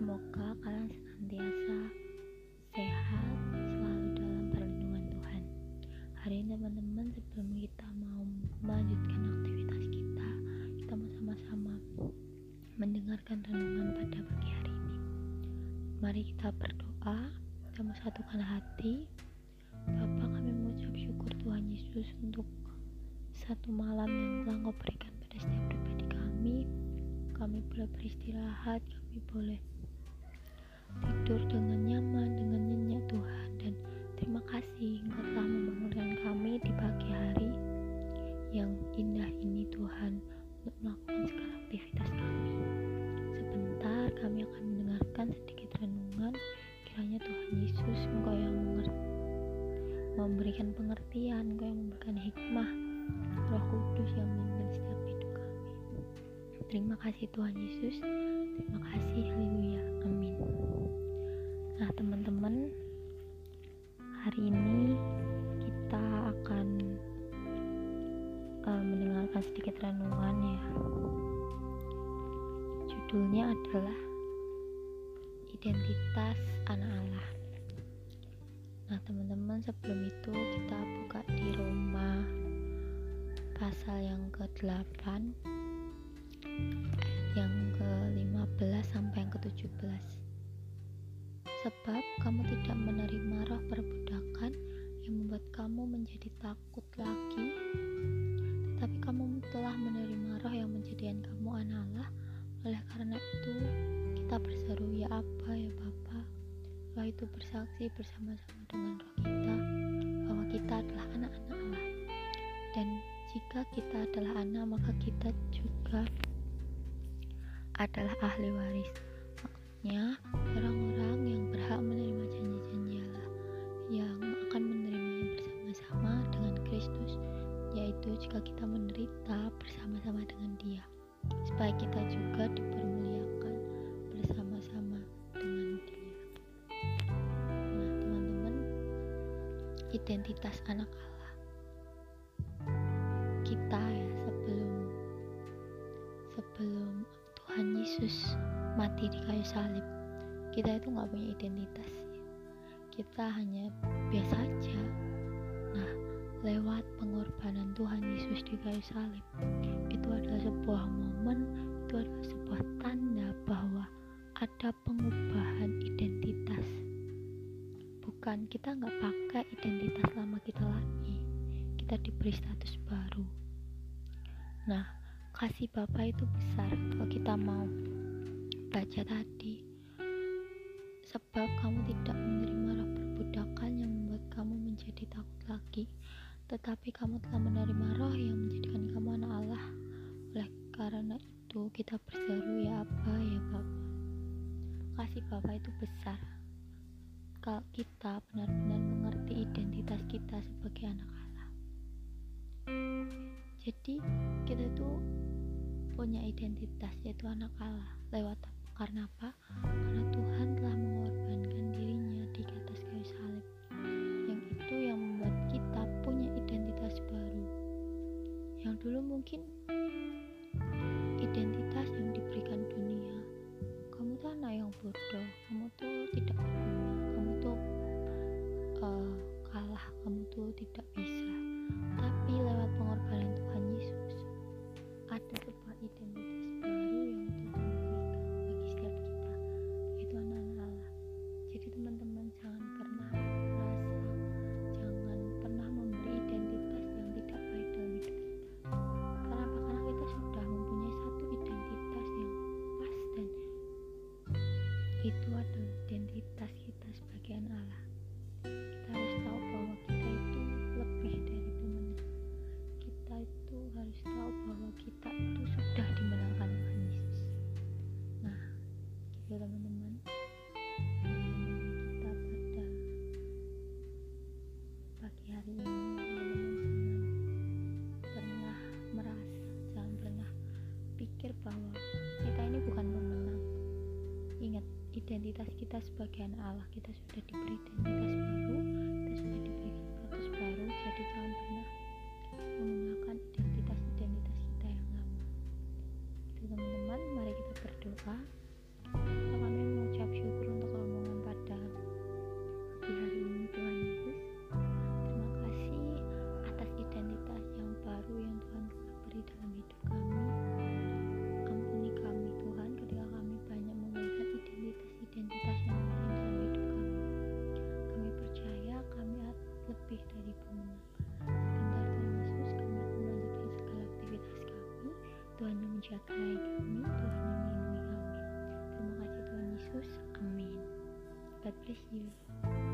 Semoga kalian senantiasa sehat selalu dalam perlindungan Tuhan. Hari ini teman-teman sebelum kita mau melanjutkan aktivitas kita, kita mau sama-sama mendengarkan renungan pada pagi hari ini. Mari kita berdoa, kita mau satukan hati. Bapa kami mengucap syukur Tuhan Yesus untuk satu malam yang telah Engkau berikan pada setiap pribadi kami. Kami boleh beristirahat, kami boleh Terima kasih Tuhan Yesus. Terima kasih. Haleluya. Amin. Nah, teman-teman, hari ini kita akan uh, mendengarkan sedikit renungan ya. Judulnya adalah Identitas Anak Allah. Nah, teman-teman, sebelum itu kita buka di Roma pasal yang ke-8 yang ke-15 sampai yang ke-17. Sebab kamu tidak menerima roh perbudakan yang membuat kamu menjadi takut lagi tapi kamu telah menerima roh yang menjadikan kamu anak Allah. Oleh karena itu, kita berseru, ya apa ya Bapa? Roh itu bersaksi bersama-sama dengan roh kita bahwa kita adalah anak-anak Allah. Dan jika kita adalah anak, maka kita juga adalah ahli waris. Maksudnya, orang-orang yang berhak menerima janji-janji Allah yang akan menerimanya bersama-sama dengan Kristus yaitu jika kita menderita bersama-sama dengan Dia, supaya kita juga dipermuliakan bersama-sama dengan Dia. Nah, teman-teman, identitas anak Allah Tuhan Yesus mati di kayu salib, kita itu nggak punya identitas. Kita hanya biasa aja. Nah, lewat pengorbanan Tuhan Yesus di kayu salib itu adalah sebuah momen itu adalah sebuah tanda bahwa ada pengubahan identitas bukan kita nggak pakai identitas lama kita lagi kita diberi status baru nah kasih Bapak itu besar kalau kita mau baca tadi sebab kamu tidak menerima roh perbudakan yang membuat kamu menjadi takut lagi tetapi kamu telah menerima roh yang menjadikan kamu anak Allah. Oleh karena itu kita berseru ya apa ya Bapak. Kasih Bapak itu besar. Kalau kita benar-benar mengerti identitas kita sebagai anak Allah. Jadi kita itu punya identitas yaitu anak Allah. Lewat karena apa? Karena Tuhan telah mengorbankan dirinya di atas kayu salib. Yang itu yang membuat kita punya identitas baru. Yang dulu mungkin identitas yang diberikan dunia. Kamu tuh anak yang bodoh, kamu tuh tidak berguna, kamu tuh uh, kalah, kamu tuh tidak bisa. Identitas kita sebagai anak Allah, kita sudah diberi identitas baru, kita sudah diberikan status baru, jadi jangan pernah Tuhan yang menjaga kami Tuhan yang melindungi kami. Terima kasih Tuhan Yesus. Amin. God bless you